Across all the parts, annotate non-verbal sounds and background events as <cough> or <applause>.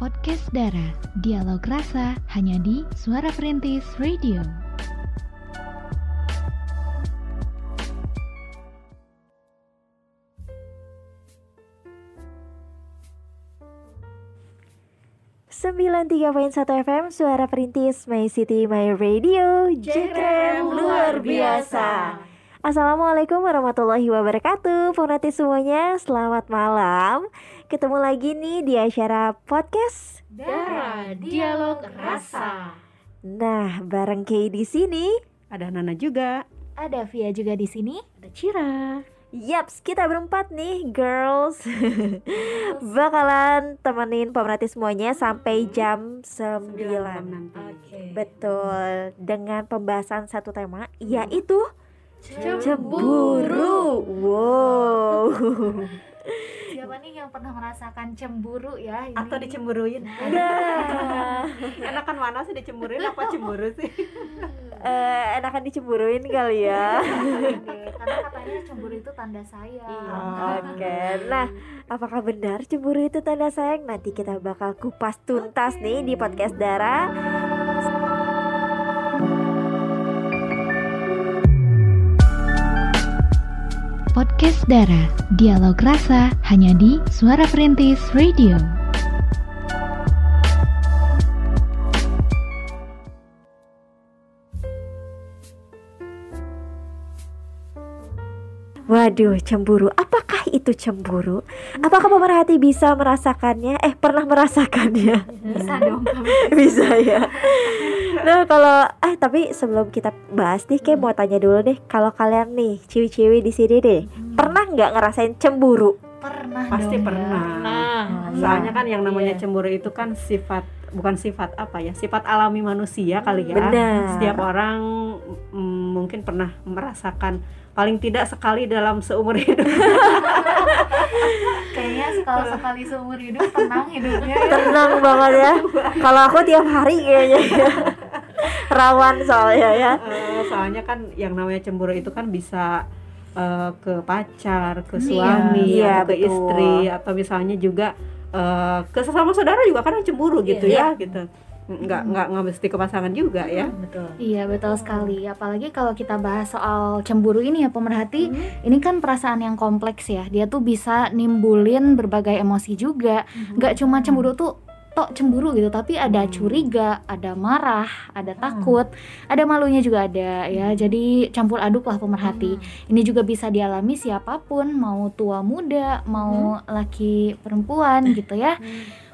Podcast Dara, dialog rasa hanya di Suara Perintis Radio. Sembilan tiga poin satu FM Suara Perintis My City My Radio. Jekrem luar biasa Assalamualaikum warahmatullahi wabarakatuh Pemerhati semuanya Selamat malam Ketemu lagi nih di acara podcast Dara Dialog Rasa. Nah bareng Kay di sini Ada Nana juga. Ada Via juga di sini. Ada Cira. Yaps, kita berempat nih, girls <laughs> Bakalan temenin pemerhati semuanya sampai jam 9 nanti. Betul, dengan pembahasan satu tema yaitu Cemburu. Wow. Siapa nih yang pernah merasakan cemburu ya? Ini? Atau dicemburuin. Nah, <laughs> Enakan mana sih dicemburuin apa cemburu sih? <laughs> eh, enakan dicemburuin kali ya. Karena <laughs> katanya cemburu itu tanda sayang. Oke, nah apakah benar cemburu itu tanda sayang? Nanti kita bakal kupas tuntas nih di podcast Dara. Podcast Dara, dialog rasa hanya di Suara Perintis Radio. Waduh, cemburu. Apakah itu cemburu? Apakah pemerhati bisa merasakannya? Eh, pernah merasakannya? Bisa dong <laughs> bisa ya. Nah, kalau eh tapi sebelum kita bahas nih, kayak mau tanya dulu deh, kalau kalian nih, ciwi-ciwi di sini deh, pernah nggak ngerasain cemburu? Pernah Pasti dong, ya. pernah. Nah, Soalnya kan yang namanya Iya. cemburu itu kan sifat bukan sifat apa ya? Sifat alami manusia kali ya. Benar. Setiap orang mm, mungkin pernah merasakan paling tidak sekali dalam seumur hidup. <laughs> kayaknya kalau sekali seumur hidup tenang hidupnya ya. Tenang banget ya. Kalau aku tiap hari kayaknya ya. Rawan soalnya ya. Eh, soalnya kan yang namanya cemburu itu kan bisa eh, ke pacar, ke Iya. suami, Iya, atau ke betul. istri, atau misalnya juga eh, ke sesama saudara juga kadang cemburu gitu Iya. ya, gitu. Nggak nggak nggak mesti ke pasangan juga ya. Betul. Iya betul sekali. Apalagi kalau kita bahas soal cemburu ini ya pemerhati, ini kan perasaan yang kompleks ya. Dia tuh bisa nimbulin berbagai emosi juga. Gak cuma cemburu tuh tok cemburu gitu, tapi ada curiga, ada marah, ada takut, ada malunya juga ada ya. Jadi campur aduk lah pemerhati. Ini juga bisa dialami siapa pun, mau tua muda, mau laki perempuan gitu ya.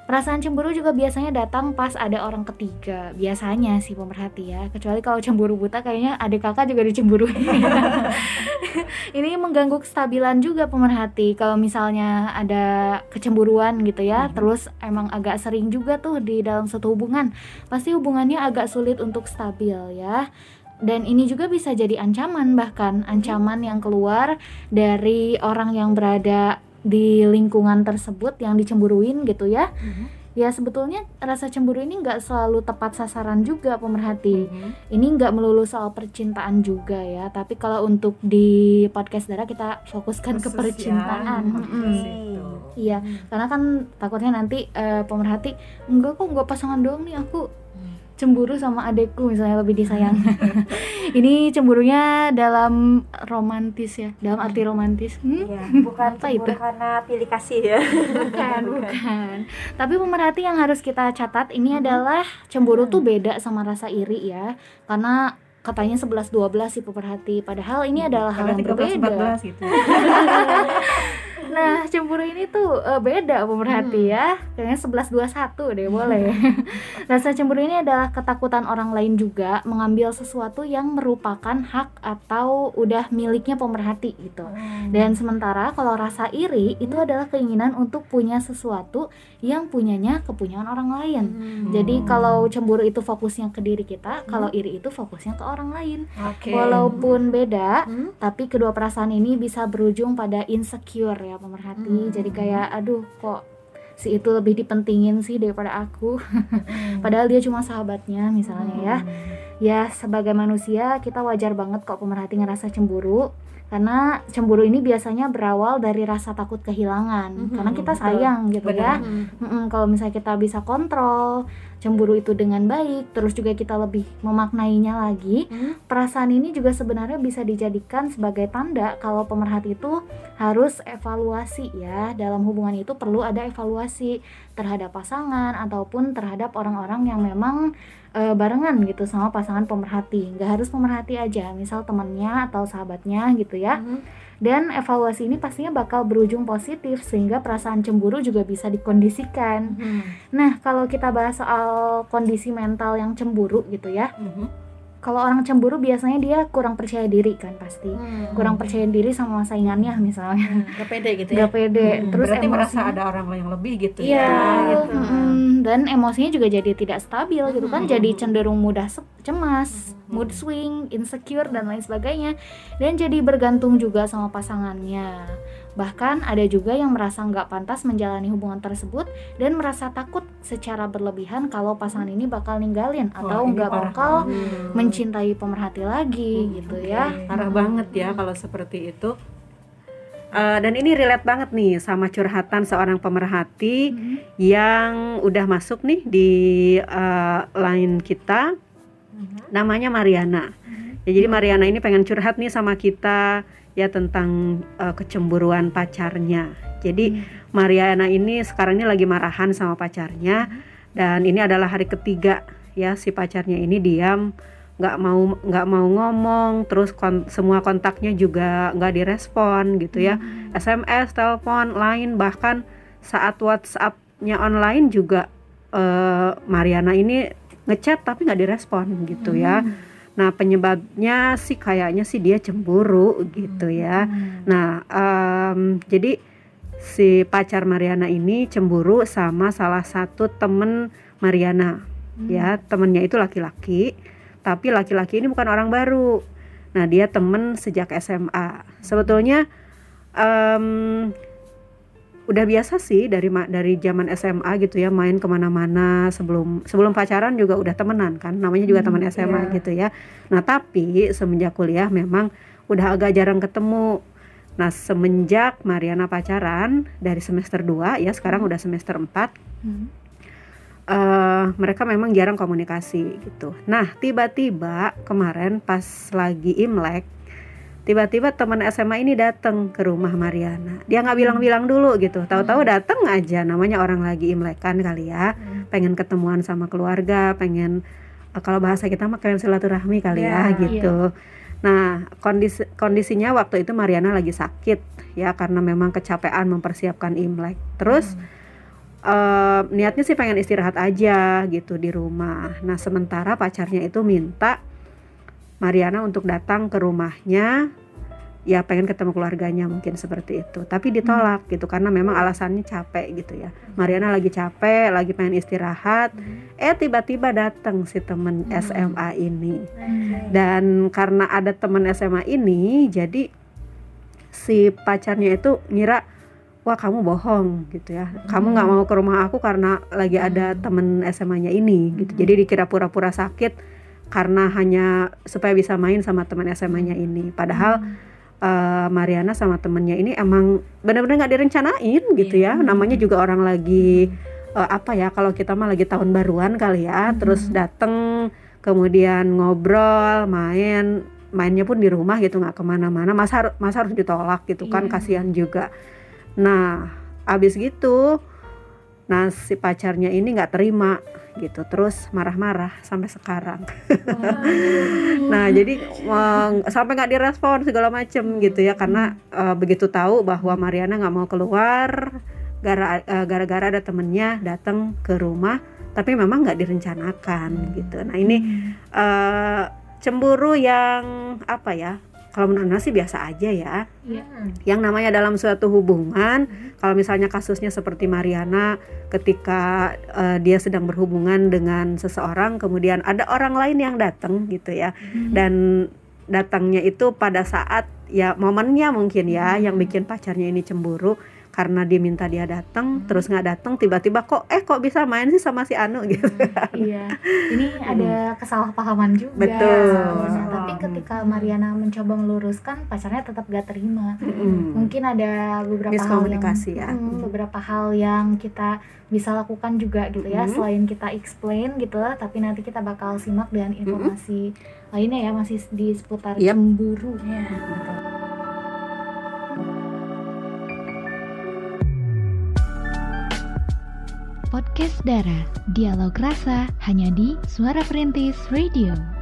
Perasaan cemburu juga biasanya datang pas ada orang ketiga. Biasanya sih pemerhati ya. Kecuali kalau cemburu buta kayaknya adik kakak juga dicemburuin. <laughs> Ini mengganggu kestabilan juga pemerhati. Kalau misalnya ada kecemburuan gitu ya, terus emang agak sering juga tuh di dalam satu hubungan. Pasti hubungannya agak sulit untuk stabil ya. Dan ini juga bisa jadi ancaman bahkan ancaman yang keluar dari orang yang berada di lingkungan tersebut yang dicemburuin gitu ya. Ya sebetulnya rasa cemburu ini nggak selalu tepat sasaran juga pemerhati. Ini nggak melulu soal percintaan juga ya. Tapi kalau untuk di podcast darah kita fokuskan ke Khusus ya, percintaan. Mm-mm. itu. Iya, karena kan takutnya nanti eh, pemerhati enggak kok enggak pasangan doang nih aku cemburu sama adekku misalnya lebih disayang. <laughs> <laughs> Ini cemburunya dalam romantis ya, dalam arti romantis. Hmm? Iya, bukan Apa itu? karena pilih kasih ya. <laughs> Bukan, bukan. Tapi pemerhati yang harus kita catat ini adalah cemburu tuh beda sama rasa iri ya. Karena katanya 11 12 sih pemerhati. Padahal ini adalah hal yang 13 berbeda. 14 gitu. Nah, cemburu ini tuh eh, beda pemerhati ya. Kayaknya 11 21 deh boleh. <laughs> Rasa cemburu ini adalah ketakutan orang lain juga mengambil sesuatu yang merupakan hak atau udah miliknya pemerhati gitu. Dan sementara kalau rasa iri itu adalah keinginan untuk punya sesuatu yang punyanya kepunyaan orang lain. Jadi kalau cemburu itu fokusnya ke diri kita, kalau iri itu fokusnya ke orang lain. Oke. Walaupun beda, Hmm? tapi kedua perasaan ini bisa berujung pada insecure ya pemerhati. Hmm. Jadi kayak aduh kok si itu lebih dipentingin sih daripada aku. <laughs> Padahal dia cuma sahabatnya misalnya ya. ya sebagai manusia kita wajar banget kok pemerhati ngerasa cemburu karena cemburu ini biasanya berawal dari rasa takut kehilangan Mhm, karena kita betul. sayang gitu ya Benar. Mm-mm, kalau misalnya kita bisa kontrol cemburu itu dengan baik terus juga kita lebih memaknainya lagi Mhm. perasaan ini juga sebenarnya bisa dijadikan sebagai tanda kalau pemerhati itu harus evaluasi ya dalam hubungan itu perlu ada evaluasi terhadap pasangan ataupun terhadap orang-orang yang memang e, barengan gitu sama pasangan pemerhati nggak harus pemerhati aja misal temannya atau sahabatnya gitu ya Mhm. Dan evaluasi ini pastinya bakal berujung positif sehingga perasaan cemburu juga bisa dikondisikan Mhm. nah kalau kita bahas soal kondisi mental yang cemburu gitu ya Mhm. Kalau orang cemburu biasanya dia kurang percaya diri kan pasti Hmm. kurang percaya diri sama saingannya misalnya Gak pede gitu ya nggak pede Hmm, terus berarti merasa emosinya- ada orang yang lebih gitu Iya, ya gitu. mm-mm. dan emosinya juga jadi tidak stabil gitu kan, Mhm. jadi cenderung mudah cemas, Mhm. mood swing, insecure dan lain sebagainya, dan jadi bergantung juga sama pasangannya. Bahkan ada juga yang merasa nggak pantas menjalani hubungan tersebut dan merasa takut secara berlebihan kalau pasangan ini bakal ninggalin atau nggak bakal banget. mencintai pemerhati lagi Hmm, gitu oke. ya. parah banget ya kalau seperti itu Eh, dan ini relate banget nih sama curhatan seorang pemerhati Mhm. yang udah masuk nih di eh, line kita namanya Mariana ya jadi Mariana ini pengen curhat nih sama kita ya tentang eh, kecemburuan pacarnya. Jadi Mariana ini sekarang ini lagi marahan sama pacarnya dan ini adalah hari ketiga ya si pacarnya ini diam nggak mau nggak mau ngomong terus kon- semua kontaknya juga nggak direspon gitu ya. SMS telepon lain bahkan saat WhatsAppnya online juga eh, Mariana ini ngechat tapi nggak direspon gitu ya nah penyebabnya sih kayaknya sih dia cemburu gitu ya Nah, em, jadi si pacar Mariana ini cemburu sama salah satu temen Mariana, ya temennya itu laki-laki, tapi laki-laki ini bukan orang baru. Nah, dia temen sejak SMA. Sebetulnya em, udah biasa sih dari dari zaman SMA gitu ya main ke mana-mana sebelum sebelum pacaran juga udah temenan kan, namanya juga teman SMA gitu ya. Nah, tapi semenjak kuliah memang udah agak jarang ketemu. Nah, semenjak Mariana pacaran dari semester 2 ya sekarang udah semester 4 Mhm. eh, mereka memang jarang komunikasi gitu. Nah, tiba-tiba kemarin pas lagi Imlek tiba-tiba teman SMA ini datang ke rumah Mariana. Dia nggak bilang-bilang dulu gitu. Tahu-tahu datang aja namanya orang lagi Imlek kan kali ya. Pengen ketemuan sama keluarga, pengen eh, kalau bahasa kita mah pengen silaturahmi kali ya Ya, gitu. Nah, kondisi kondisinya waktu itu Mariana lagi sakit ya karena memang kecapean mempersiapkan Imlek. Terus eh, niatnya sih pengen istirahat aja gitu di rumah. Nah, sementara pacarnya itu minta Mariana untuk datang ke rumahnya. Ya pengen ketemu keluarganya mungkin seperti itu. Tapi ditolak gitu karena memang alasannya capek gitu ya. Mariana lagi capek, lagi pengen istirahat. Eh tiba-tiba datang si temen SMA ini. Dan karena ada teman SMA ini jadi si pacarnya itu ngira wah kamu bohong gitu ya. Kamu nggak mau ke rumah aku karena lagi ada temen SMA-nya ini gitu. Jadi dikira pura-pura sakit karena hanya supaya bisa main sama teman SMA-nya ini. Padahal eh, Mariana sama temennya ini emang benar-benar nggak direncanain gitu ya. Namanya juga orang lagi eh, apa ya kalau kita mah lagi tahun baruan kali ya terus dateng kemudian ngobrol main mainnya pun di rumah gitu nggak ke mana-mana. Masa har- masa harus ditolak gitu kan Iya. kasihan juga. Nah abis gitu nah si pacarnya ini nggak terima gitu. Terus marah-marah sampai sekarang. Nah jadi sampai nggak direspon segala macem gitu ya. Karena eh, begitu tahu bahwa Mariana nggak mau keluar eh, gara-gara ada temennya datang ke rumah tapi memang nggak direncanakan gitu. Nah ini eh, cemburu yang apa ya kalau menurut Ana sih biasa aja ya. Yang namanya dalam suatu hubungan kalau misalnya kasusnya seperti Mariana ketika eh, dia sedang berhubungan dengan seseorang kemudian ada orang lain yang datang gitu ya. Dan datangnya itu pada saat ya momennya mungkin ya yang bikin pacarnya ini cemburu karena diminta dia datang terus nggak datang tiba-tiba kok eh kok bisa main sih sama si Anu gitu iya. Ini <laughs> ada kesalahpahaman juga Betul. sebenarnya. tapi ketika Mariana mencoba meluruskan pacarnya tetap gak terima. Mm-mm. mungkin ada beberapa hal yang miskomunikasi ya. Hmm, beberapa hal yang kita bisa lakukan juga gitu ya Mhm. selain kita explain gitu. Tapi nanti kita bakal simak dengan informasi lainnya ya masih di seputar Yap. cemburu Podcast Dara, dialog rasa hanya di Suara Perintis Radio.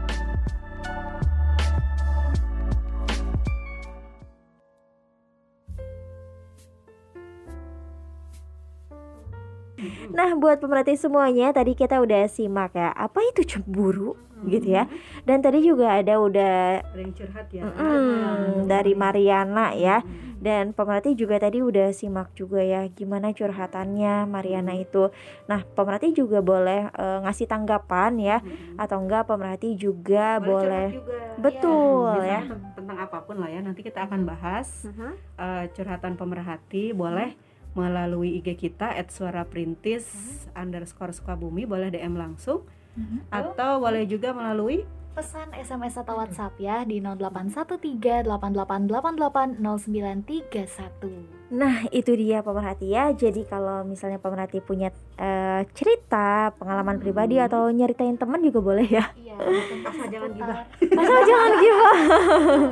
Buat pemerhati semuanya, tadi kita udah simak ya, apa itu cemburu gitu ya. Dan tadi juga ada udah ada yang curhat ya mm, dari Mariana ya. Dan pemerhati juga tadi udah simak juga ya gimana curhatannya Mariana itu. Nah, pemerhati juga boleh eh, ngasih tanggapan ya atau enggak pemerhati juga boleh, curhat juga. betul Bisa ya. tentang- tentang apa pun lah ya nanti kita akan bahas Mhm. eh, curhatan pemerhati boleh melalui IG kita @suaraperintis underscore Sukabumi boleh DM langsung Mhm. atau boleh juga melalui pesan SMS atau WhatsApp ya di 081388880931 Nah, itu dia pemerhati ya. Jadi kalau misalnya pemerhati punya eh, cerita, pengalaman pribadi atau nyeritain teman juga boleh ya. iya <laughs> Asal jangan gibah. Asal jangan gibah.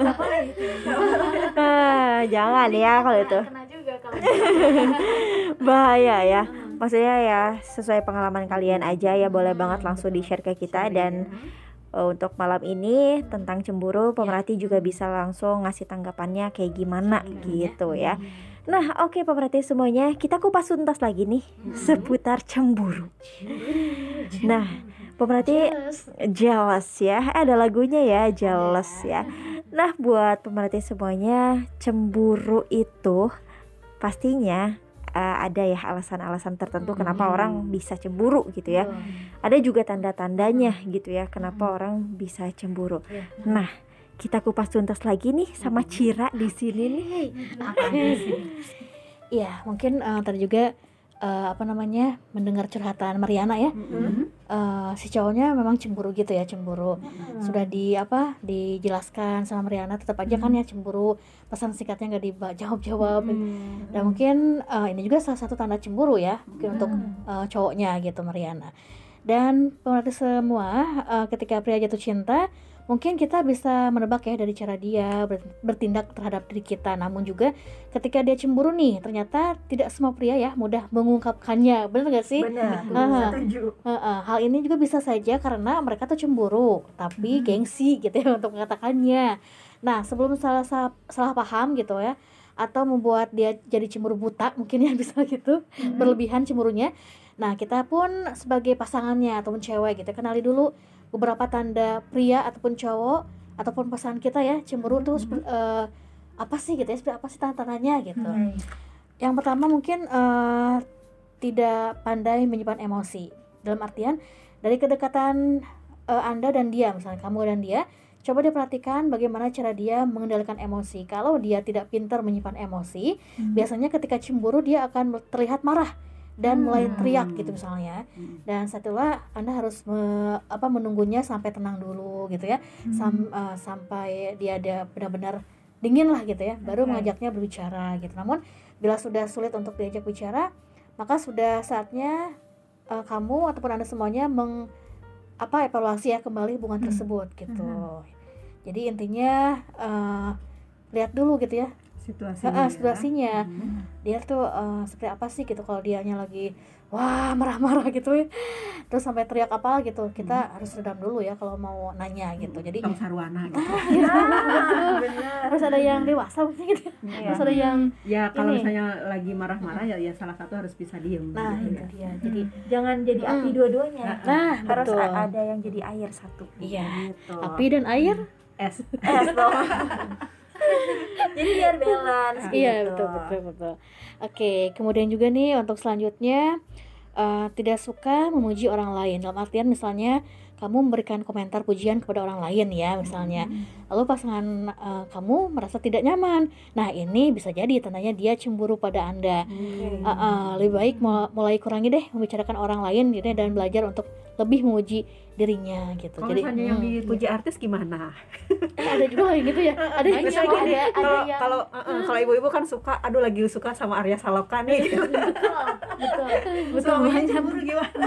Gak boleh gitu <laughs> Ah, jangan ya kalau itu. kena juga kalau <laughs> Bahaya ya. Maksudnya ya sesuai pengalaman kalian aja ya boleh banget langsung di-share ke kita dan eh, untuk malam ini tentang cemburu pemerhati juga bisa langsung ngasih tanggapannya kayak gimana gitu ya. Nah, oke pemerhati semuanya, kita kupas tuntas lagi nih seputar cemburu. Nah, pemerhati jealous ya, ada lagunya ya jealous ya. Nah, buat pemerhati semuanya, cemburu itu pastinya eh, ada ya alasan-alasan tertentu kenapa Hmm. orang bisa cemburu gitu ya. Ada juga tanda-tandanya gitu ya kenapa orang bisa cemburu. Iya. Nah, kita kupas tuntas lagi nih sama Cira di sini nih. Iya, mungkin eh, tadi juga eh, apa namanya mendengar curhatan Mariana ya. Eh, si cowoknya memang cemburu gitu ya, cemburu. Sudah di apa dijelaskan sama Mariana, tetap aja kan ya cemburu. Pesan singkatnya nggak dijawab-jawab. Dan mungkin eh, ini juga salah satu tanda cemburu ya, mungkin untuk eh, cowoknya gitu Mariana. Dan pemerhati semua, eh, ketika pria jatuh cinta, mungkin kita bisa menebak ya dari cara dia ber- bertindak terhadap diri kita. Namun juga ketika dia cemburu nih, ternyata tidak semua pria ya mudah mengungkapkannya. Benar gak sih? Benar. Aha. Setuju. Heeh, hal ini juga bisa saja karena mereka tuh cemburu, tapi gengsi gitu ya <laughs> untuk mengatakannya. Nah, sebelum salah salah, salah paham gitu ya, atau membuat dia jadi cemburu buta mungkin ya <laughs> bisa gitu, berlebihan cemburunya. Nah, kita pun sebagai pasangannya ataupun cewek gitu, kenali dulu beberapa tanda pria ataupun cowok ataupun pasangan kita ya cemburu tuh seper- eh, apa sih gitu ya, seperti apa sih tanda-tandanya gitu. Yang pertama mungkin eh, tidak pandai menyimpan emosi. Dalam artian dari kedekatan eh, Anda dan dia, misalnya kamu dan dia, coba diperhatikan bagaimana cara dia mengendalikan emosi. Kalau dia tidak pintar menyimpan emosi, biasanya ketika cemburu dia akan terlihat marah dan mulai teriak gitu misalnya. Dan setelah Anda harus me- apa menunggunya sampai tenang dulu gitu ya. Sam- eh, sampai dia ada benar-benar dingin lah gitu ya, baru mengajaknya berbicara gitu. Namun bila sudah sulit untuk diajak bicara, maka sudah saatnya eh, kamu ataupun anda semuanya meng apa evaluasi ya kembali hubungan tersebut gitu. Jadi intinya eh, lihat dulu gitu ya situasi eh, eh, situasinya. Dia tuh eh, seperti apa sih gitu kalau dianya lagi wah marah-marah gitu ya. Terus sampai teriak apa gitu. Kita harus redam dulu ya kalau mau nanya gitu. Jadi tong sarwana gitu. <laughs> harus ada yang dewasa mungkin gitu. Terus ada yang ya kalau Ini. misalnya lagi marah-marah ya, ya salah satu harus bisa diem nah gitu itu ya. dia. Jadi Jangan jadi api Mm. dua-duanya. nah Harus betul. ada yang jadi air satu. Iya. Gitu. Api dan air es Es. <laughs> <laughs> jadi biar balance. Iya gitu. betul betul betul. Oke, kemudian juga nih untuk selanjutnya eh, tidak suka memuji orang lain. Dalam artian misalnya kamu memberikan komentar pujian kepada orang lain ya misalnya. lalu pasangan eh, kamu merasa tidak nyaman. Nah, ini bisa jadi tandanya dia cemburu pada Anda. Hmm. Eh, eh, lebih baik mul- mulai kurangi deh membicarakan orang lain gitu ya, dan belajar untuk lebih memuji dirinya gitu. Kalau jadi misalnya yang hmm, dipuji artis gimana? eh, ada juga yang gitu ya. <laughs> Ada yang loh, ada ada Kalau yang kalau uh, uh, kalau ibu-ibu kan suka, aduh lagi suka sama Arya Saloka nih. Betul. Betul Suaminya banget. gimana?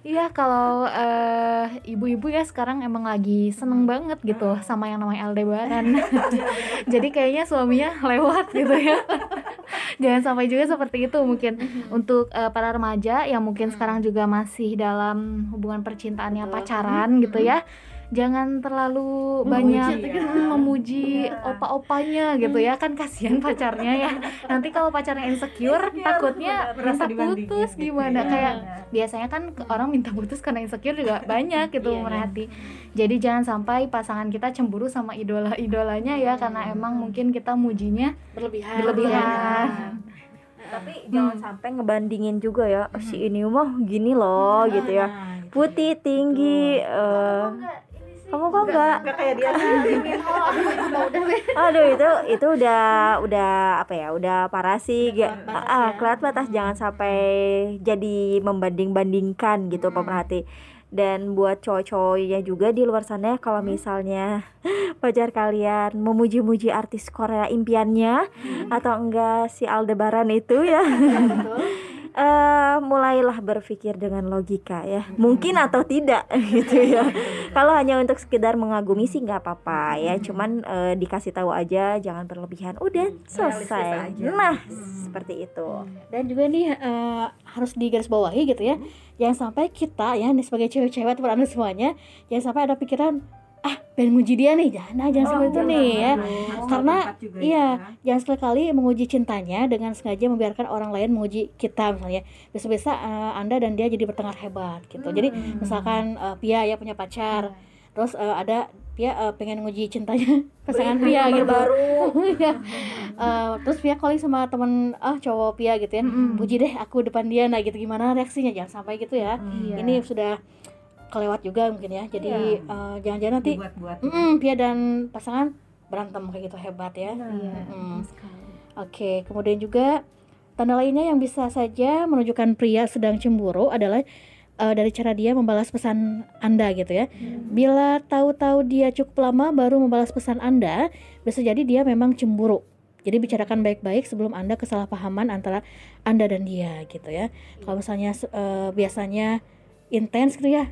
Iya kalau eh, ibu-ibu ya sekarang emang lagi seneng banget gitu sama yang namanya Aldebaran. <laughs> Jadi kayaknya suaminya lewat gitu ya. <laughs> Jangan sampai juga seperti itu mungkin untuk eh, para remaja yang mungkin sekarang juga masih dalam hubungan percintaannya Betul. pacaran gitu ya. Jangan terlalu Memuji banyak kan. mm, memuji Iya. opa-opanya gitu ya kan kasihan pacarnya ya. Nanti kalau pacarnya insecure takutnya Merasa minta putus gitu. gimana Iya. kayak biasanya kan orang minta putus karena insecure juga banyak gitu Iya, iya. merhati jadi jangan sampai pasangan kita cemburu sama idola idolanya ya karena emang mungkin kita mujinya Berlebihan. berlebihan Tapi jangan sampai ngebandingin juga ya si ini mah gini loh gitu ya. Nah, gitu. Putih, tinggi, eh, kamu kok enggak? Enggak kayak dia? <laughs> Aduh itu itu udah udah apa ya udah parah sih. Kelewat Ga- batas ah ya. kelewat batas jangan sampai jadi membanding-bandingkan gitu pemerhati. Dan buat cowok-cowoknya juga di luar sana kalau misalnya <laughs> pacar kalian memuji-muji artis Korea impiannya atau enggak si Aldebaran itu ya <laughs> Eh mulailah berpikir dengan logika ya. Mungkin atau tidak <laughs> gitu ya. <laughs> Kalau hanya untuk sekedar mengagumi sih nggak apa-apa ya. Cuman eh, dikasih tahu aja jangan berlebihan. Udah selesai. aja. nah seperti itu. Dan juga nih eh, harus digarisbawahi gitu ya. Jangan sampai kita ya sebagai cewek-cewek atau anda semuanya, jangan sampai ada pikiran ah pengen muji dia nih jangan nah, jangan seperti itu nih ya. Karena, iya, jangan sekali-kali menguji cintanya dengan sengaja membiarkan orang lain menguji kita misalnya. Bisa-bisa eh, anda dan dia jadi bertengkar hebat gitu. Jadi misalkan eh, Pia ya punya pacar terus eh, ada Pia eh, pengen nguji cintanya <laughs> pasangan Pia gitu. baru. <laughs> Iya. Eh, terus Pia calling sama temen ah cowok Pia gitu ya. Mm-mm. puji deh aku depan dia nah gitu. Gimana reaksinya? Jangan sampai gitu ya. Iya. ini sudah kelewat juga mungkin ya jadi eh, jangan-jangan nanti buat-buat. mm, Pia dan pasangan berantem kayak gitu hebat ya Iya, Mm. Oke, kemudian juga tanda lainnya yang bisa saja menunjukkan pria sedang cemburu adalah eh, dari cara dia membalas pesan Anda gitu ya. Bila tahu-tahu dia cukup lama baru membalas pesan Anda, bisa jadi dia memang cemburu. Jadi bicarakan baik-baik sebelum Anda kesalahpahaman antara Anda dan dia gitu ya. Kalau misalnya eh, biasanya intens gitu ya.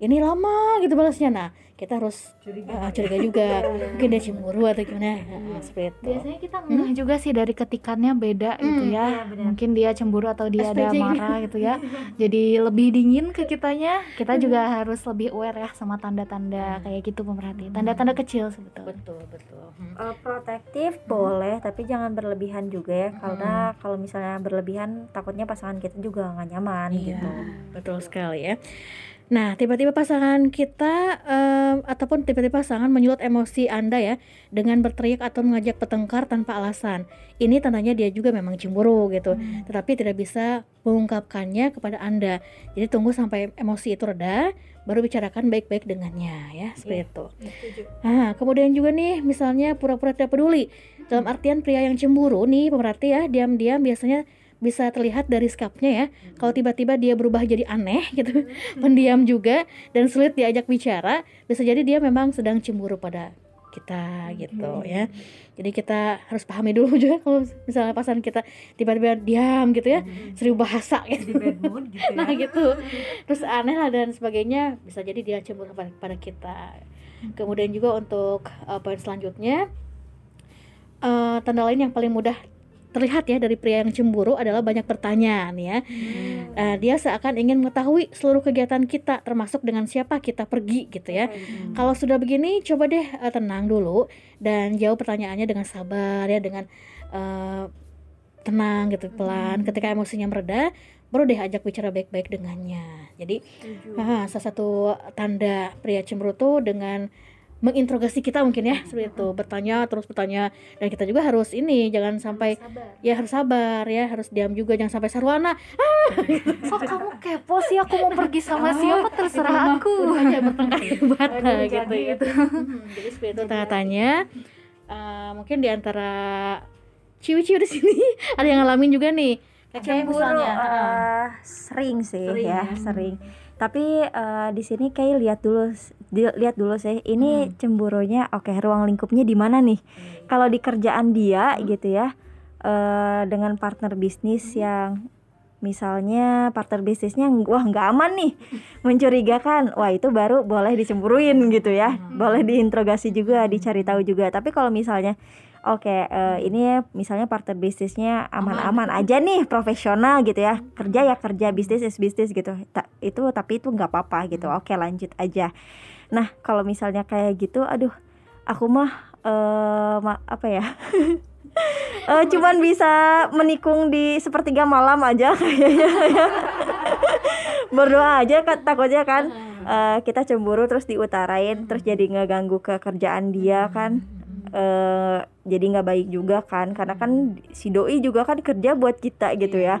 Ini lama gitu balasnya. Nah, kita harus eh, curiga juga. <laughs> Mungkin dia cemburu atau gimana. Nah, seperti itu. biasanya kita ngeh juga sih dari ketikannya beda gitu Hmm, ya mungkin dia cemburu atau dia ada marah gitu ya. <laughs> Jadi lebih dingin ke kitanya kita juga harus lebih aware ya sama tanda-tanda kayak gitu pemerhati. Tanda-tanda kecil sebetulnya Betul, betul. Eh, protektif boleh tapi jangan berlebihan juga ya. Karena kalau misalnya berlebihan takutnya pasangan kita juga nggak nyaman Iya, gitu. betul sekali ya. Nah, tiba-tiba pasangan kita em, ataupun tiba-tiba pasangan menyulut emosi Anda ya dengan berteriak atau mengajak bertengkar tanpa alasan. Ini tandanya dia juga memang cemburu gitu, tetapi tidak bisa mengungkapkannya kepada Anda. Jadi tunggu sampai emosi itu reda, baru bicarakan baik-baik dengannya ya, seperti itu. Nah, kemudian juga nih misalnya pura-pura tidak peduli. Dalam artian pria yang cemburu nih pemerhati ya, diam-diam biasanya bisa terlihat dari sikapnya ya. Kalau tiba-tiba dia berubah jadi aneh <laughs> gitu, pendiam juga dan sulit diajak bicara, bisa jadi dia memang sedang cemburu pada kita gitu ya. Jadi kita harus pahami dulu <laughs> juga kalau misalnya pasangan kita tiba-tiba diam gitu ya, seribu bahasa gitu. mood gitu ya. Nah gitu Terus aneh lah dan sebagainya Bisa jadi dia cemburu pada, pada kita Kemudian juga untuk uh, poin selanjutnya uh, Tanda lain yang paling mudah terlihat ya dari pria yang cemburu adalah banyak pertanyaan ya. Uh, Dia seakan ingin mengetahui seluruh kegiatan kita Termasuk dengan siapa kita pergi gitu ya. Kalau sudah begini coba deh uh, tenang dulu Dan jawab pertanyaannya dengan sabar ya Dengan uh, tenang gitu pelan. Ketika emosinya mereda baru deh ajak bicara baik-baik dengannya. Jadi ah, salah satu tanda pria cemburu tuh dengan menginterogasi kita mungkin ya seperti itu. Bertanya terus bertanya. Dan kita juga harus ini jangan sampai ya harus sabar ya harus diam juga. Jangan sampai sarwana. <laughs> Kok kamu kepo sih? Aku mau pergi sama siapa? Terserah aku. hanya <laughs> bertengkar Aduh, gitu jadi gitu Hmm, jadi seperti itu. Tanya Eh, mungkin di antara ciwi-ciwi di sini <laughs> ada yang ngalamin juga nih. Kayak misalnya ah, sering sih Sering ya, ya. sering. Tapi eh, di sini kayak lihat dulu lihat dulu sih. Ini cemburunya oke, ruang lingkupnya di mana nih? Kalau di kerjaan dia gitu ya. eh, dengan partner bisnis yang misalnya partner bisnisnya wah nggak aman nih <laughs> mencurigakan wah itu baru boleh dicemburuin gitu ya boleh diinterogasi juga dicari tahu juga tapi kalau misalnya oke eh, ini misalnya partner bisnisnya aman-aman aja nih profesional gitu ya. Kerja ya kerja bisnis is bisnis gitu. Ta- itu tapi itu nggak apa-apa gitu. Oke lanjut aja. Nah kalau misalnya kayak gitu aduh aku mah eh ma- apa ya? <laughs> Eh, cuman bisa menikung di sepertiga malam aja <laughs> kayaknya ya. <laughs> berdoa aja kan takutnya kan eh, kita cemburu terus diutarain terus jadi ngeganggu ke kerjaan dia kan eh jadi nggak baik juga kan karena kan si doi juga kan kerja buat kita gitu ya.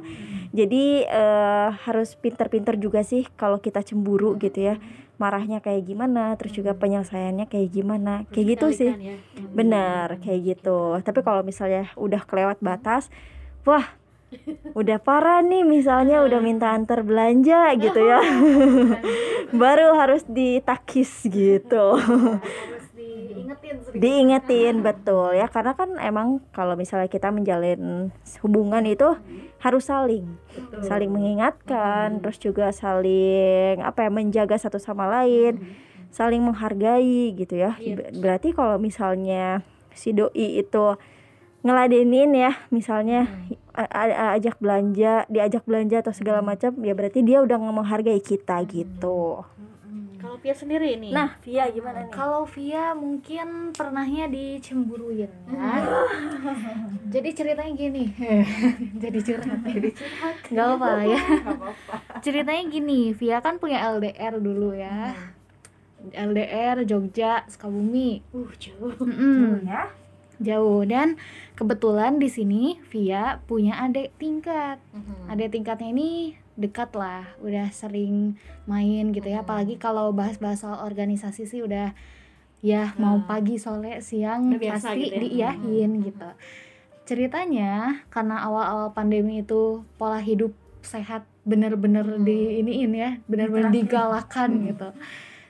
Jadi eh, harus pinter-pinter juga sih kalau kita cemburu gitu ya. Marahnya kayak gimana terus juga penyelesaiannya kayak gimana kayak gitu sih. ya. benar kayak gitu. Tapi kalau misalnya udah kelewat batas wah udah parah nih misalnya udah minta antar belanja gitu ya. <laughs> Baru harus ditakis gitu. Harus diingetin sedikit. diingetin betul ya. Karena kan emang kalau misalnya kita menjalin hubungan itu harus saling saling mengingatkan terus juga saling apa ya menjaga satu sama lain saling menghargai gitu ya. Ber- berarti kalau misalnya si doi itu ngeladenin ya misalnya a- ajak belanja diajak belanja atau segala macam ya berarti dia udah menghargai kita gitu kalau Pia sendiri nih nah Via gimana nih Kalau Via mungkin pernahnya dicemburuin ya. <laughs> Jadi ceritanya gini. <laughs> Jadi curhat. Jadi curhat. Gak apa ya. <laughs> Ceritanya gini, Via kan punya LDR dulu ya. LDR Jogja, Sukabumi. uh jauh Mm-mm. ya Jauh dan kebetulan di sini Via punya adik tingkat. Adik tingkatnya ini dekat lah, udah sering main gitu ya. Apalagi kalau bahas-bahas soal organisasi sih udah ya mau pagi sore siang pasti gitu ya. diiyahin gitu. Ceritanya karena awal-awal pandemi itu pola hidup sehat bener-bener di iniin ya, bener-bener digalakan gitu.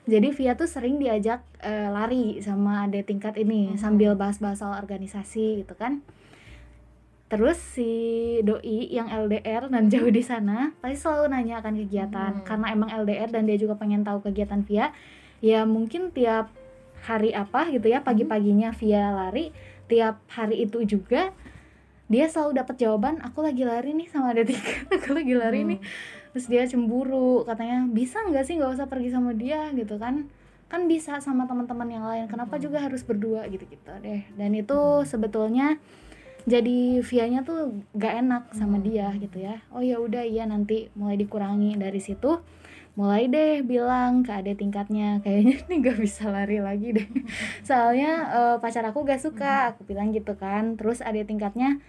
Jadi Via tuh sering diajak eh, lari sama adik tingkat ini sambil bahas-bahas soal organisasi gitu kan. Terus si doi yang LDR dan jauh di sana pasti selalu nanya akan kegiatan. Karena emang LDR dan dia juga pengen tahu kegiatan Via. Ya mungkin tiap hari apa gitu ya pagi-paginya Via lari, tiap hari itu juga dia selalu dapat jawaban aku lagi lari nih sama tingkat, <laughs> aku lagi lari nih. Terus dia cemburu katanya bisa nggak sih nggak usah pergi sama dia? Gitu kan. Kan bisa sama teman-teman yang lain kenapa juga harus berdua gitu gitu deh. Dan itu sebetulnya jadi vianya tuh gak enak sama dia gitu ya. Oh ya udah iya nanti mulai dikurangi dari situ. Mulai deh bilang ke adik tingkatnya kayaknya nih gak bisa lari lagi deh. <laughs> Soalnya eh, pacar aku gak suka. Aku bilang gitu kan. Terus adik tingkatnya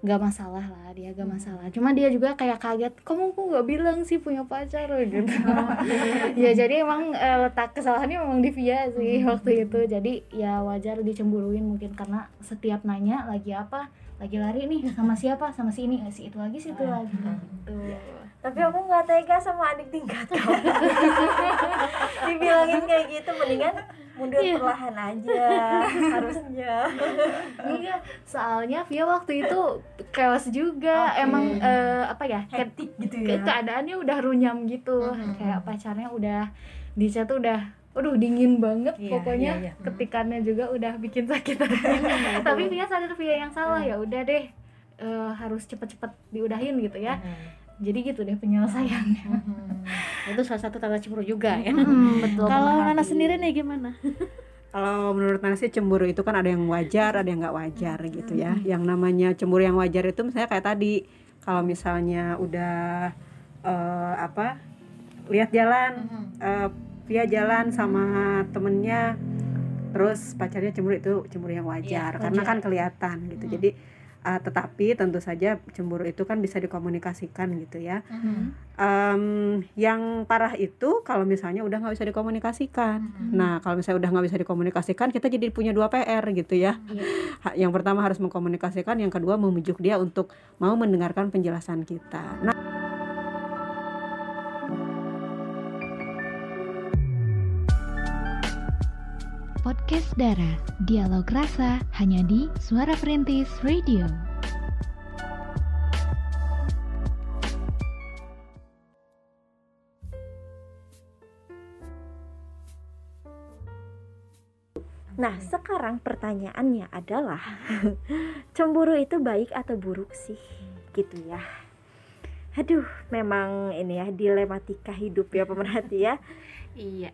gak masalah lah dia gak masalah. Cuma dia juga kayak kaget kamu kok gak bilang sih punya pacar? Gitu. <laughs> Ya jadi emang eh, letak kesalahannya memang di Via sih waktu itu. Jadi ya wajar dicemburuin mungkin karena setiap nanya lagi apa lagi lari nih sama siapa? Sama si ini si itu lagi si itu lagi. Gitu. Tapi aku nggak tega sama adik tingkat. <laughs> Dibilangin kayak gitu mendingan mundur perlahan aja harusnya. Iya, soalnya Via waktu itu chaos juga. Emang eh, apa ya? ke- hektik gitu ke- keadaannya udah runyam gitu. Kayak pacarnya udah di chat tuh udah Aduh dingin banget Iya, pokoknya iya, iya. ketikannya juga udah bikin sakit <laughs> hati. Tapi Via sadar Via yang salah ya udah deh eh, harus cepet-cepet diudahin gitu ya. Jadi gitu deh penyelesaiannya. itu salah satu tanda cemburu juga ya Hmm, betul. kalau. Nana sendiri nih gimana Kalau menurut Nana sih cemburu itu kan ada yang wajar, ada yang nggak wajar gitu ya. Yang namanya cemburu yang wajar itu misalnya kayak tadi, kalau misalnya udah eh, apa, lihat jalan, eh, via jalan sama temennya, terus pacarnya cemburu itu cemburu yang wajar Iya, karena kan kelihatan gitu. Jadi uh, tetapi tentu saja cemburu itu kan bisa dikomunikasikan gitu ya. Mhm. Em, yang parah itu kalau misalnya udah nggak bisa dikomunikasikan. Nah kalau misalnya udah nggak bisa dikomunikasikan kita jadi punya dua PR gitu ya. Ha- yang pertama harus mengkomunikasikan yang kedua membujuk dia untuk mau mendengarkan penjelasan kita. Nah Podcast Dara, dialog rasa hanya di Suara Perintis Radio. Nah, sekarang pertanyaannya adalah <laughs> cemburu itu baik atau buruk sih? Gitu ya. Aduh, memang ini ya dilematika hidup ya pemerhati ya. Iya.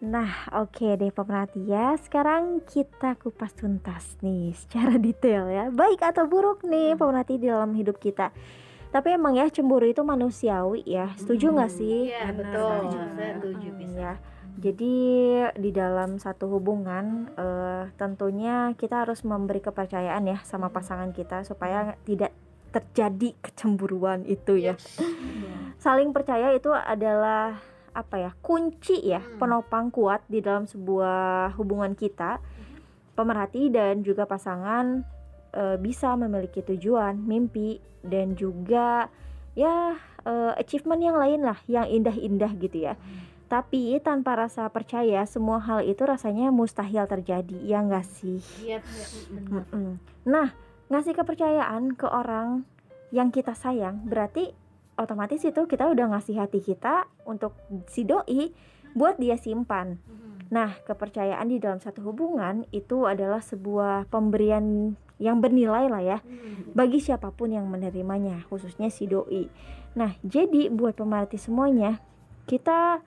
Nah, oke deh pemerhati ya. Sekarang kita kupas tuntas nih secara <laughs> detail ya. Baik atau buruk nih pemerhati di dalam hidup kita. Tapi emang ya cemburu itu manusiawi ya. Setuju nggak sih? Iya, Benar. betul. Setuju, Saya setuju Hmm, bisa. ya. Jadi di dalam satu hubungan eh, tentunya kita harus memberi kepercayaan ya sama pasangan kita supaya tidak terjadi kecemburuan itu ya. Saling percaya itu adalah apa ya? kunci ya, penopang kuat di dalam sebuah hubungan kita. Pemerhati dan juga pasangan eh, bisa memiliki tujuan, mimpi dan juga ya eh, achievement yang lain lah yang indah-indah gitu ya. Tapi tanpa rasa percaya semua hal itu rasanya mustahil terjadi, ya enggak sih? Iya, iya, benar. Mm-mm. Nah, ngasih kepercayaan ke orang yang kita sayang berarti otomatis itu kita udah ngasih hati kita untuk si doi buat dia simpan. Nah, kepercayaan di dalam satu hubungan itu adalah sebuah pemberian yang bernilai lah ya bagi siapa pun yang menerimanya, khususnya si doi. Nah, jadi buat pemerhati semuanya, kita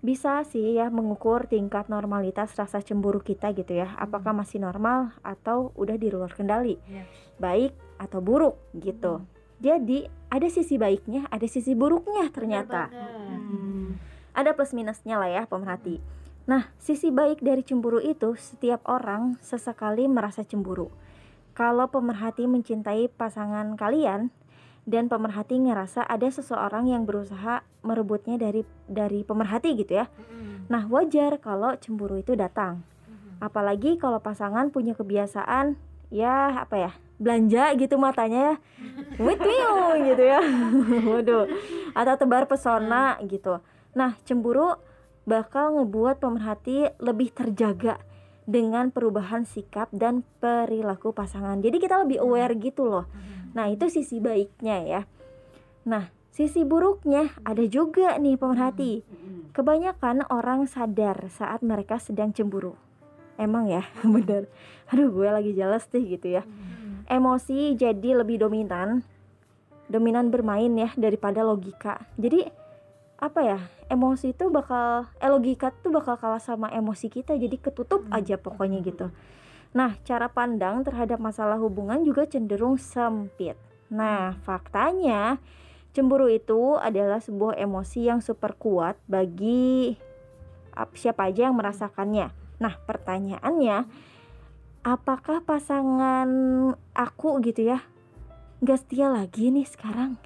bisa sih ya mengukur tingkat normalitas rasa cemburu kita gitu ya. Apakah masih normal atau udah di luar kendali? Baik atau buruk gitu. Jadi, ada sisi baiknya, ada sisi buruknya ternyata. Hmm. Ada plus minusnya lah ya pemerhati. Nah, sisi baik dari cemburu itu setiap orang sesekali merasa cemburu. Kalau pemerhati mencintai pasangan kalian dan pemerhati ngerasa ada seseorang yang berusaha merebutnya dari dari pemerhati gitu ya. Nah, wajar kalau cemburu itu datang. Apalagi kalau pasangan punya kebiasaan ya apa ya? belanja gitu matanya ya. Wit wiu gitu ya. <laughs> Waduh. Atau tebar pesona gitu. Nah, cemburu bakal ngebuat pemerhati lebih terjaga dengan perubahan sikap dan perilaku pasangan. Jadi kita lebih aware gitu loh. Nah, itu sisi baiknya ya. Nah, sisi buruknya ada juga nih pemerhati. Kebanyakan orang sadar saat mereka sedang cemburu. Emang ya, <laughs> bener. Aduh, gue lagi jelas deh gitu ya. Emosi jadi lebih dominan. Dominan bermain ya daripada logika. Jadi apa ya emosi itu bakal eh logika tuh bakal kalah sama emosi kita jadi ketutup aja pokoknya gitu nah cara pandang terhadap masalah hubungan juga cenderung sempit nah faktanya cemburu itu adalah sebuah emosi yang super kuat bagi ap- siapa aja yang merasakannya nah pertanyaannya apakah pasangan aku gitu ya gak setia lagi nih sekarang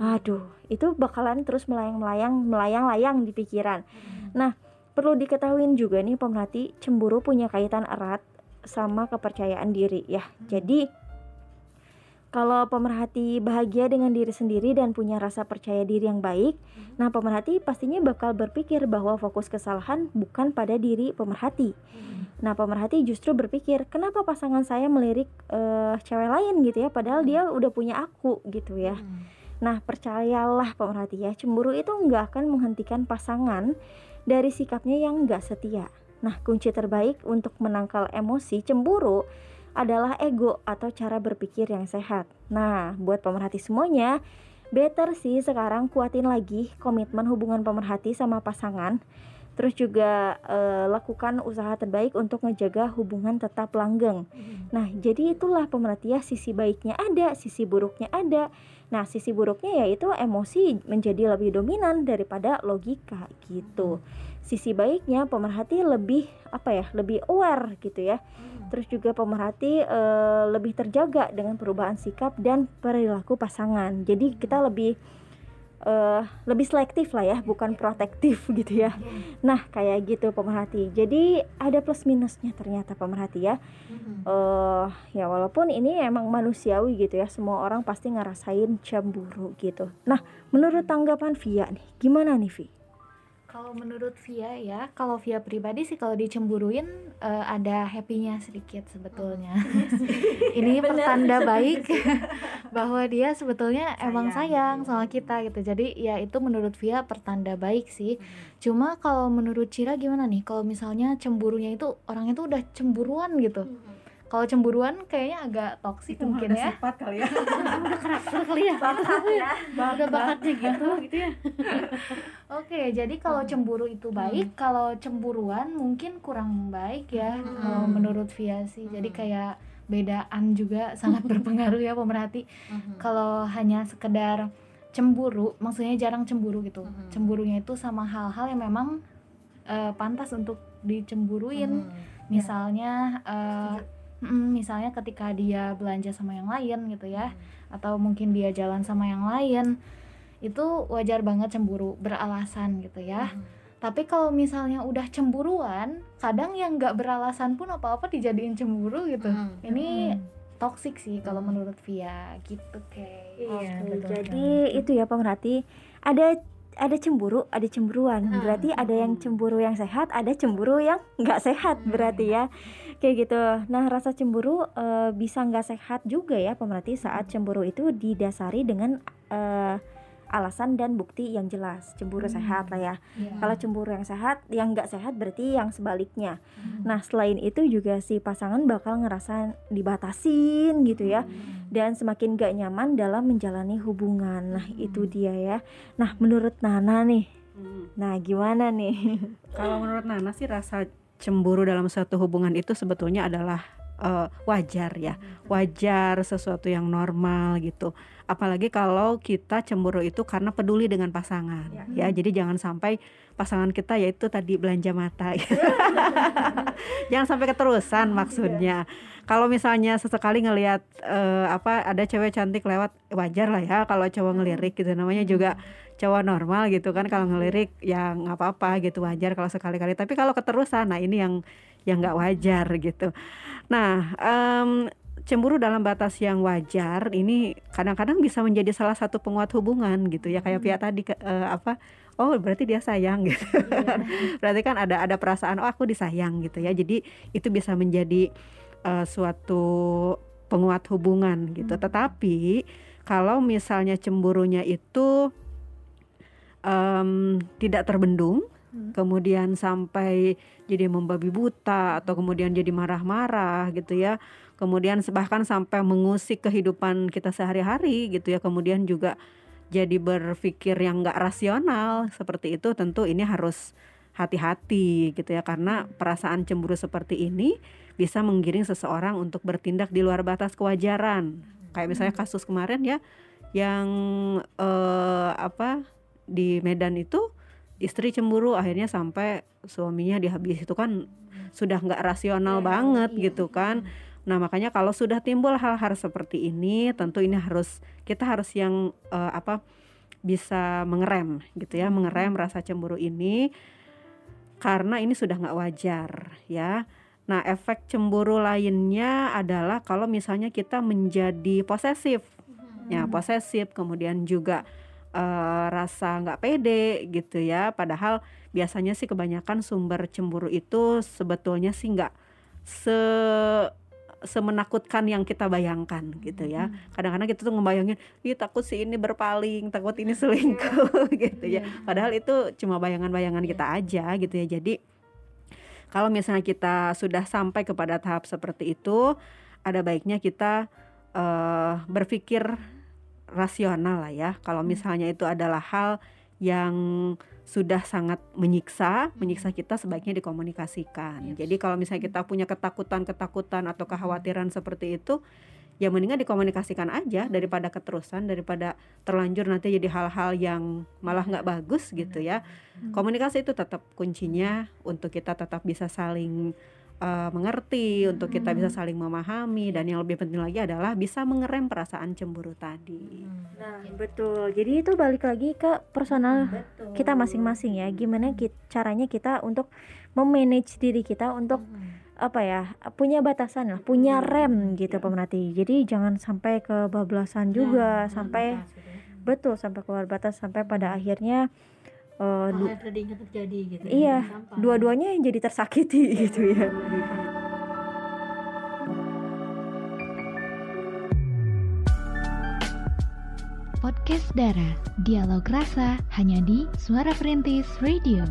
Aduh, itu bakalan terus melayang-melayang, melayang-layang di pikiran. Nah, perlu diketahui juga nih pemerhati, cemburu punya kaitan erat sama kepercayaan diri ya. Jadi kalau pemerhati bahagia dengan diri sendiri dan punya rasa percaya diri yang baik, nah pemerhati pastinya bakal berpikir bahwa fokus kesalahan bukan pada diri pemerhati. Nah, pemerhati justru berpikir, kenapa pasangan saya melirik eh, cewek lain gitu ya, padahal dia udah punya aku gitu ya. Nah, percayalah pemerhati ya, cemburu itu nggak akan menghentikan pasangan dari sikapnya yang nggak setia. Nah, kunci terbaik untuk menangkal emosi cemburu adalah ego atau cara berpikir yang sehat. Nah, buat pemerhati semuanya, better sih sekarang kuatin lagi komitmen hubungan pemerhati sama pasangan. Terus juga eh, lakukan usaha terbaik untuk ngejaga hubungan tetap langgeng. Nah, jadi itulah pemerhati ya sisi baiknya ada, sisi buruknya ada. Nah, sisi buruknya yaitu emosi menjadi lebih dominan daripada logika gitu. Sisi baiknya pemerhati lebih apa ya, lebih aware gitu ya. Terus juga pemerhati eh, lebih terjaga dengan perubahan sikap dan perilaku pasangan. Jadi kita lebih eh, lebih selektif lah ya, bukan protektif <laughs> gitu ya. Nah, kayak gitu pemerhati. Jadi ada plus minusnya ternyata pemerhati ya. eh ya walaupun ini emang manusiawi gitu ya, semua orang pasti ngerasain cemburu gitu. Nah, menurut tanggapan Via nih, gimana nih Vi? Kalau menurut Via ya, kalau Via pribadi sih kalau dicemburuin eh, ada happy-nya sedikit sebetulnya. <laughs> Ini pertanda baik <laughs> bahwa dia sebetulnya emang sayang sama kita gitu. Jadi ya itu menurut Via pertanda baik sih. Cuma kalau menurut Cira gimana nih? Kalau misalnya cemburunya itu orangnya tuh udah cemburuan gitu. Kalau cemburuan kayaknya agak toksik mungkin ya. sifat kali ya. <laughs> Udah karakter kali ya. Udah bakatnya gitu. <laughs> Gitu ya. Oke, jadi kalau cemburu itu baik, kalau cemburuan mungkin kurang baik ya kalau menurut Via sih. Jadi kayak bedaan juga sangat <laughs> berpengaruh ya pemerhati. Kalau hanya sekedar cemburu, maksudnya jarang cemburu gitu. Cemburunya itu sama hal-hal yang memang eh, pantas untuk dicemburuin. Misalnya eh, misalnya ketika dia belanja sama yang lain gitu ya, atau mungkin dia jalan sama yang lain itu wajar banget cemburu beralasan gitu ya. Tapi kalau misalnya udah cemburuan, kadang yang nggak beralasan pun apa-apa dijadiin cemburu gitu. Ini toxic sih kalau menurut Via gitu kayak. Oke, jadi itu ya pemerhati ada ada cemburu, ada cemburuan. Berarti ada yang cemburu yang sehat, ada cemburu yang nggak sehat berarti ya. Kayak gitu. Nah, rasa cemburu eh, bisa nggak sehat juga ya pemerhati saat cemburu itu didasari dengan eh, alasan dan bukti yang jelas. Cemburu sehat lah ya. Kalau cemburu yang sehat, yang nggak sehat berarti yang sebaliknya. Nah, selain itu juga si pasangan bakal ngerasa dibatasin gitu ya. Dan semakin gak nyaman dalam menjalani hubungan. Nah, itu dia ya. Nah, menurut Nana nih. Hmm. Nah, gimana nih? <laughs> Kalau menurut Nana sih rasa cemburu dalam suatu hubungan itu sebetulnya adalah eh, wajar ya, wajar sesuatu yang normal gitu. Apalagi kalau kita cemburu itu karena peduli dengan pasangan, ya. Jadi jangan sampai pasangan kita yaitu tadi belanja mata, <laughs> jangan sampai keterusan maksudnya. Kalau misalnya sesekali ngelihat eh, apa ada cewek cantik lewat wajar lah ya kalau cowok ngelirik gitu. Namanya juga cowok normal gitu kan. Kalau ngelirik ya nggak apa-apa gitu wajar kalau sekali-kali. Tapi kalau keterusan nah ini yang yang nggak wajar gitu. Nah em, cemburu dalam batas yang wajar ini kadang-kadang bisa menjadi salah satu penguat hubungan gitu ya. Kayak Pia tadi ke- eh, apa oh berarti dia sayang <laughs> gitu. Berarti kan ada ada perasaan oh aku disayang gitu ya. Jadi itu bisa menjadi eh, suatu penguat hubungan gitu. Tetapi kalau misalnya cemburunya itu em, tidak terbendung kemudian sampai jadi membabi buta atau kemudian jadi marah-marah gitu ya kemudian bahkan sampai mengusik kehidupan kita sehari-hari gitu ya. Kemudian juga jadi berpikir yang nggak rasional seperti itu tentu ini harus hati-hati gitu ya. Karena perasaan cemburu seperti ini bisa menggiring seseorang untuk bertindak di luar batas kewajaran. Kayak misalnya kasus kemarin ya yang eh, apa di Medan itu istri cemburu akhirnya sampai suaminya dihabis. Itu kan sudah nggak rasional banget gitu kan nah makanya kalau sudah timbul hal-hal seperti ini tentu ini harus kita harus yang eh, apa bisa mengerem gitu ya mengerem rasa cemburu ini. Karena ini sudah nggak wajar ya. Nah efek cemburu lainnya adalah kalau misalnya kita menjadi posesif. Ya posesif kemudian juga eh, rasa nggak pede gitu ya. Padahal biasanya sih kebanyakan sumber cemburu itu sebetulnya sih nggak se semenakutkan yang kita bayangkan gitu ya. Kadang-kadang kita tuh ngebayangin ih takut si ini berpaling takut ini selingkuh <laughs> gitu ya. Padahal itu cuma bayangan-bayangan kita aja gitu ya. Jadi kalau misalnya kita sudah sampai kepada tahap seperti itu ada baiknya kita eh, berpikir rasional lah ya. Kalau misalnya itu adalah hal yang sudah sangat menyiksa, menyiksa kita sebaiknya dikomunikasikan. Jadi kalau misalnya kita punya ketakutan-ketakutan atau kekhawatiran seperti itu, ya mendingan dikomunikasikan aja daripada keterusan, daripada terlanjur nanti jadi hal-hal yang malah nggak bagus gitu ya. Komunikasi itu tetap kuncinya untuk kita tetap bisa saling uh, mengerti, untuk kita bisa saling memahami dan yang lebih penting lagi adalah bisa mengerem perasaan cemburu tadi. Nah, betul. Jadi itu balik lagi ke personal kita masing-masing ya. Gimana kit- caranya kita untuk memanage diri kita untuk apa ya punya batasan lah, punya rem gitu pemerhati. Jadi jangan sampai kebablasan juga, sampai betul sampai keluar batas sampai pada akhirnya hal yang ingat terjadi gitu Iya, Sampai. dua-duanya yang jadi tersakiti gitu ya. Podcast Dara, dialog rasa hanya di Suara Perintis Radio.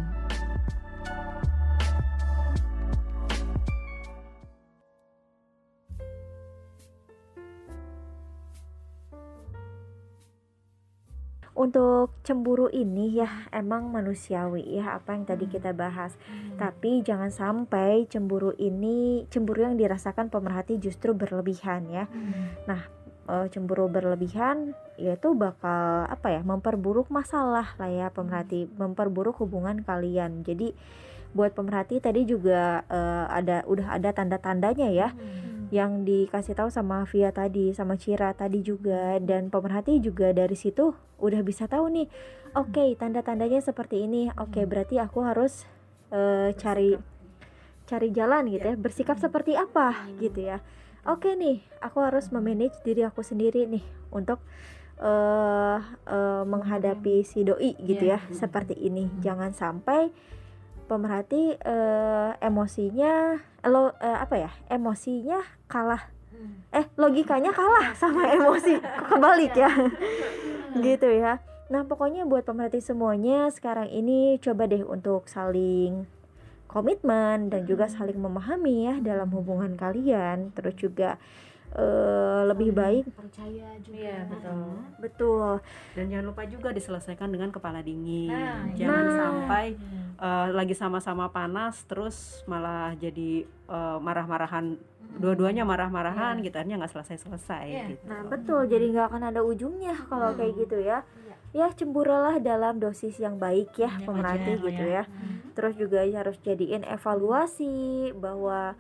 Untuk cemburu ini ya emang manusiawi ya apa yang tadi kita bahas. Tapi jangan sampai cemburu ini cemburu yang dirasakan pemerhati justru berlebihan ya. Nah, eh, cemburu berlebihan yaitu bakal apa ya memperburuk masalah lah ya pemerhati, memperburuk hubungan kalian. Jadi buat pemerhati tadi juga eh, ada udah ada tanda-tandanya ya yang dikasih tahu sama Via tadi sama Cira tadi juga. Dan pemerhati juga dari situ udah bisa tahu nih oke tanda-tandanya seperti ini. Oke berarti aku harus eh, cari cari jalan gitu ya. Bersikap seperti apa? Gitu ya. Oke nih aku harus memanage diri aku sendiri nih untuk eh eh, menghadapi si doi gitu ya seperti ini. Jangan sampai pemerhati eh, emosinya lo eh, apa ya emosinya kalah. Eh logikanya kalah <laughs> sama emosi. Kebalik ya? <laughs> Gitu ya. Nah pokoknya buat pemerhati semuanya sekarang ini coba deh untuk saling komitmen dan juga saling memahami ya dalam hubungan kalian. Terus juga eh, lebih baik percaya juga Iya, betul. betul Dan jangan lupa juga diselesaikan dengan kepala dingin. Nah, jangan nah. sampai eh, lagi sama-sama panas terus malah jadi eh, marah-marahan dua-duanya marah-marahan gitu akhirnya nggak selesai-selesai Iya. gitu. Nah betul, jadi nggak akan ada ujungnya kalau kayak gitu ya. Ya cemburalah dalam dosis yang baik ya, Yang pemerhati wajar, gitu ya. ya. Terus juga harus jadiin evaluasi bahwa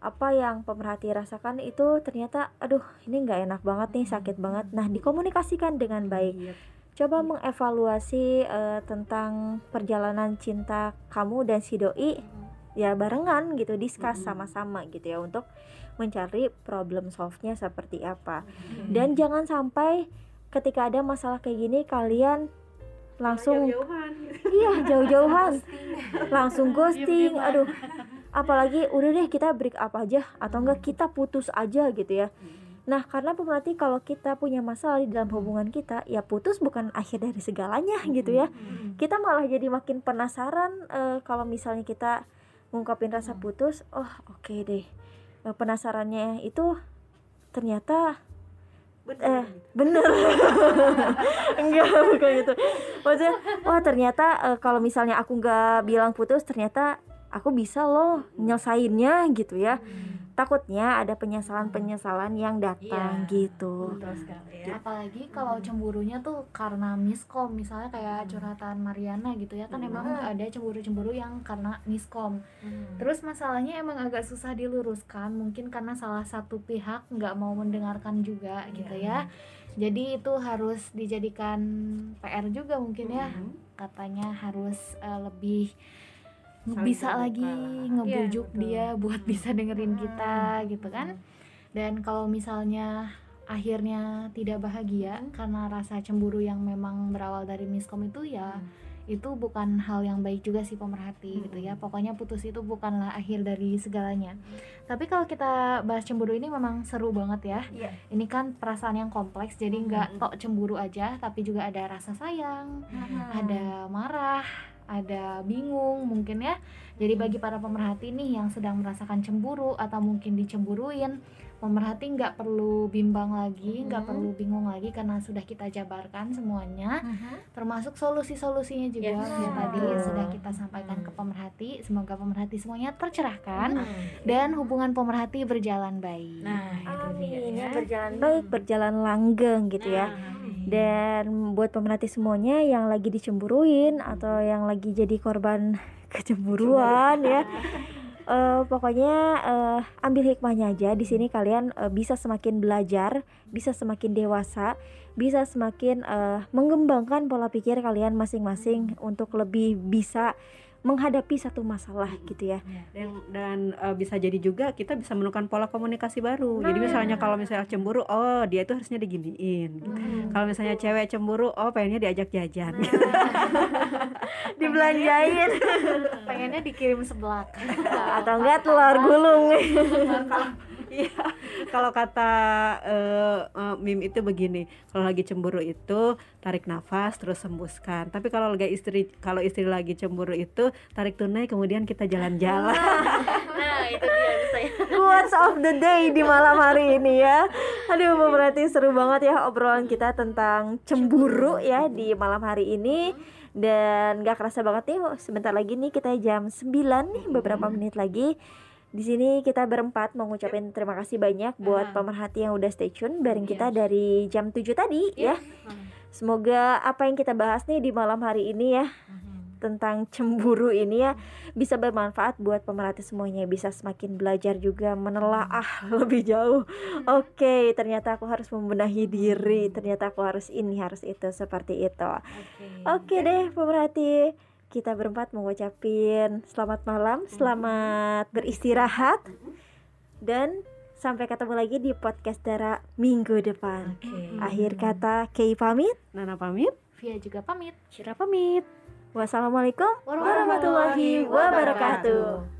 apa yang pemerhati rasakan itu ternyata, aduh ini nggak enak banget nih, sakit banget. Nah dikomunikasikan dengan baik. Iya. Coba mengevaluasi eh, tentang perjalanan cinta kamu dan si doi ya barengan gitu discuss sama-sama gitu ya untuk mencari problem solve-nya seperti apa. Dan jangan sampai ketika ada masalah kayak gini kalian langsung Jauh-jauhan. iya jauh-jauhan <laughs> langsung ghosting aduh <laughs> apalagi udah deh kita break up aja atau enggak kita putus aja gitu ya. Nah karena pemerhati kalau kita punya masalah di dalam hubungan kita ya putus bukan akhir dari segalanya gitu ya. Kita malah jadi makin penasaran eh, kalau misalnya kita ngungkapin rasa putus oh oke deh. Eh, penasarannya itu ternyata eh bener <laughs> enggak bukan gitu. Maksudnya wah ternyata eh, kalau misalnya aku nggak bilang putus ternyata aku bisa loh nyelesainnya gitu ya. Takutnya ada penyesalan-penyesalan yang datang Iya. gitu. betul sekali ya. Apalagi kalau cemburunya tuh karena miskom misalnya kayak curhatan Mariana gitu ya kan emang ada cemburu-cemburu yang karena miskom. Terus masalahnya emang agak susah diluruskan mungkin karena salah satu pihak nggak mau mendengarkan juga gitu ya. Jadi itu harus dijadikan PR juga mungkin ya katanya harus eh, lebih bisa lagi ngebujuk betul. dia buat bisa dengerin kita gitu kan. Dan kalau misalnya akhirnya tidak bahagia karena rasa cemburu yang memang berawal dari miskom itu ya itu bukan hal yang baik juga sih pemerhati gitu ya. Pokoknya putus itu bukanlah akhir dari segalanya. Tapi kalau kita bahas cemburu ini memang seru banget ya. Iya. ini kan perasaan yang kompleks jadi nggak tok cemburu aja tapi juga ada rasa sayang ada marah ada bingung mungkin ya jadi bagi para pemerhati nih yang sedang merasakan cemburu atau mungkin dicemburuin pemerhati nggak perlu bimbang lagi, nggak Mhm. perlu bingung lagi karena sudah kita jabarkan semuanya, termasuk solusi-solusinya juga Yes. yang tadi sudah kita sampaikan ke pemerhati. Semoga pemerhati semuanya tercerahkan Hmm. dan hubungan pemerhati berjalan baik. Nah, itu dia Amin ya. ya berjalan baik, berjalan langgeng gitu ya. Nah, Dan buat pemerhati semuanya yang lagi dicemburuin atau yang lagi jadi korban <laughs> kecemburuan ya. eh, pokoknya eh, ambil hikmahnya aja. Di sini kalian eh, bisa semakin belajar, bisa semakin dewasa, bisa semakin eh, mengembangkan pola pikir kalian masing-masing untuk lebih bisa menghadapi satu masalah gitu ya. dan dan uh, bisa jadi juga kita bisa menemukan pola komunikasi baru jadi misalnya kalau misalnya cemburu oh dia itu harusnya diginiin gitu. kalau misalnya cewek cemburu oh pengennya diajak jajan gitu. <laughs> Dibelanjain Pengennya dikirim seblak. atau enggak telur gulung. Iya, kalau kata eh, eh, Mim itu begini, kalau lagi cemburu itu tarik nafas terus hembuskan. Tapi kalau lagi istri kalau istri lagi cemburu itu tarik tunai kemudian kita jalan-jalan. <laughs> nah, itu dia bisa ya. Quotes of the day di malam hari ini ya Aduh berarti seru banget ya obrolan kita tentang cemburu ya di malam hari ini Dan gak kerasa banget nih sebentar lagi nih kita jam 9 nih beberapa menit lagi di sini kita berempat mau ngucapin terima kasih banyak buat pemerhati yang udah stay tune. Bareng kita dari jam 7 tadi ya. Semoga apa yang kita bahas nih di malam hari ini ya tentang cemburu ini ya bisa bermanfaat buat pemerhati semuanya. Bisa semakin belajar juga menelaah <laughs> lebih jauh. Oke ternyata aku harus membenahi diri. Ternyata aku harus ini harus itu seperti itu. Oke. Deh pemerhati kita berempat mengucapin selamat malam selamat beristirahat dan sampai ketemu lagi di podcast Dara minggu depan. Akhir kata Kei pamit. Nana pamit. Via juga pamit. Cira pamit. wassalamualaikum warahmatullahi wabarakatuh